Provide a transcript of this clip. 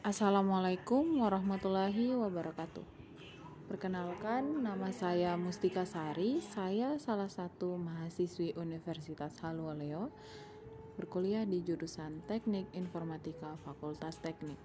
Assalamualaikum warahmatullahi wabarakatuh. Perkenalkan, nama saya Mustika Sari. Saya salah satu mahasiswi Universitas Haluoleo, berkuliah di jurusan Teknik Informatika Fakultas Teknik.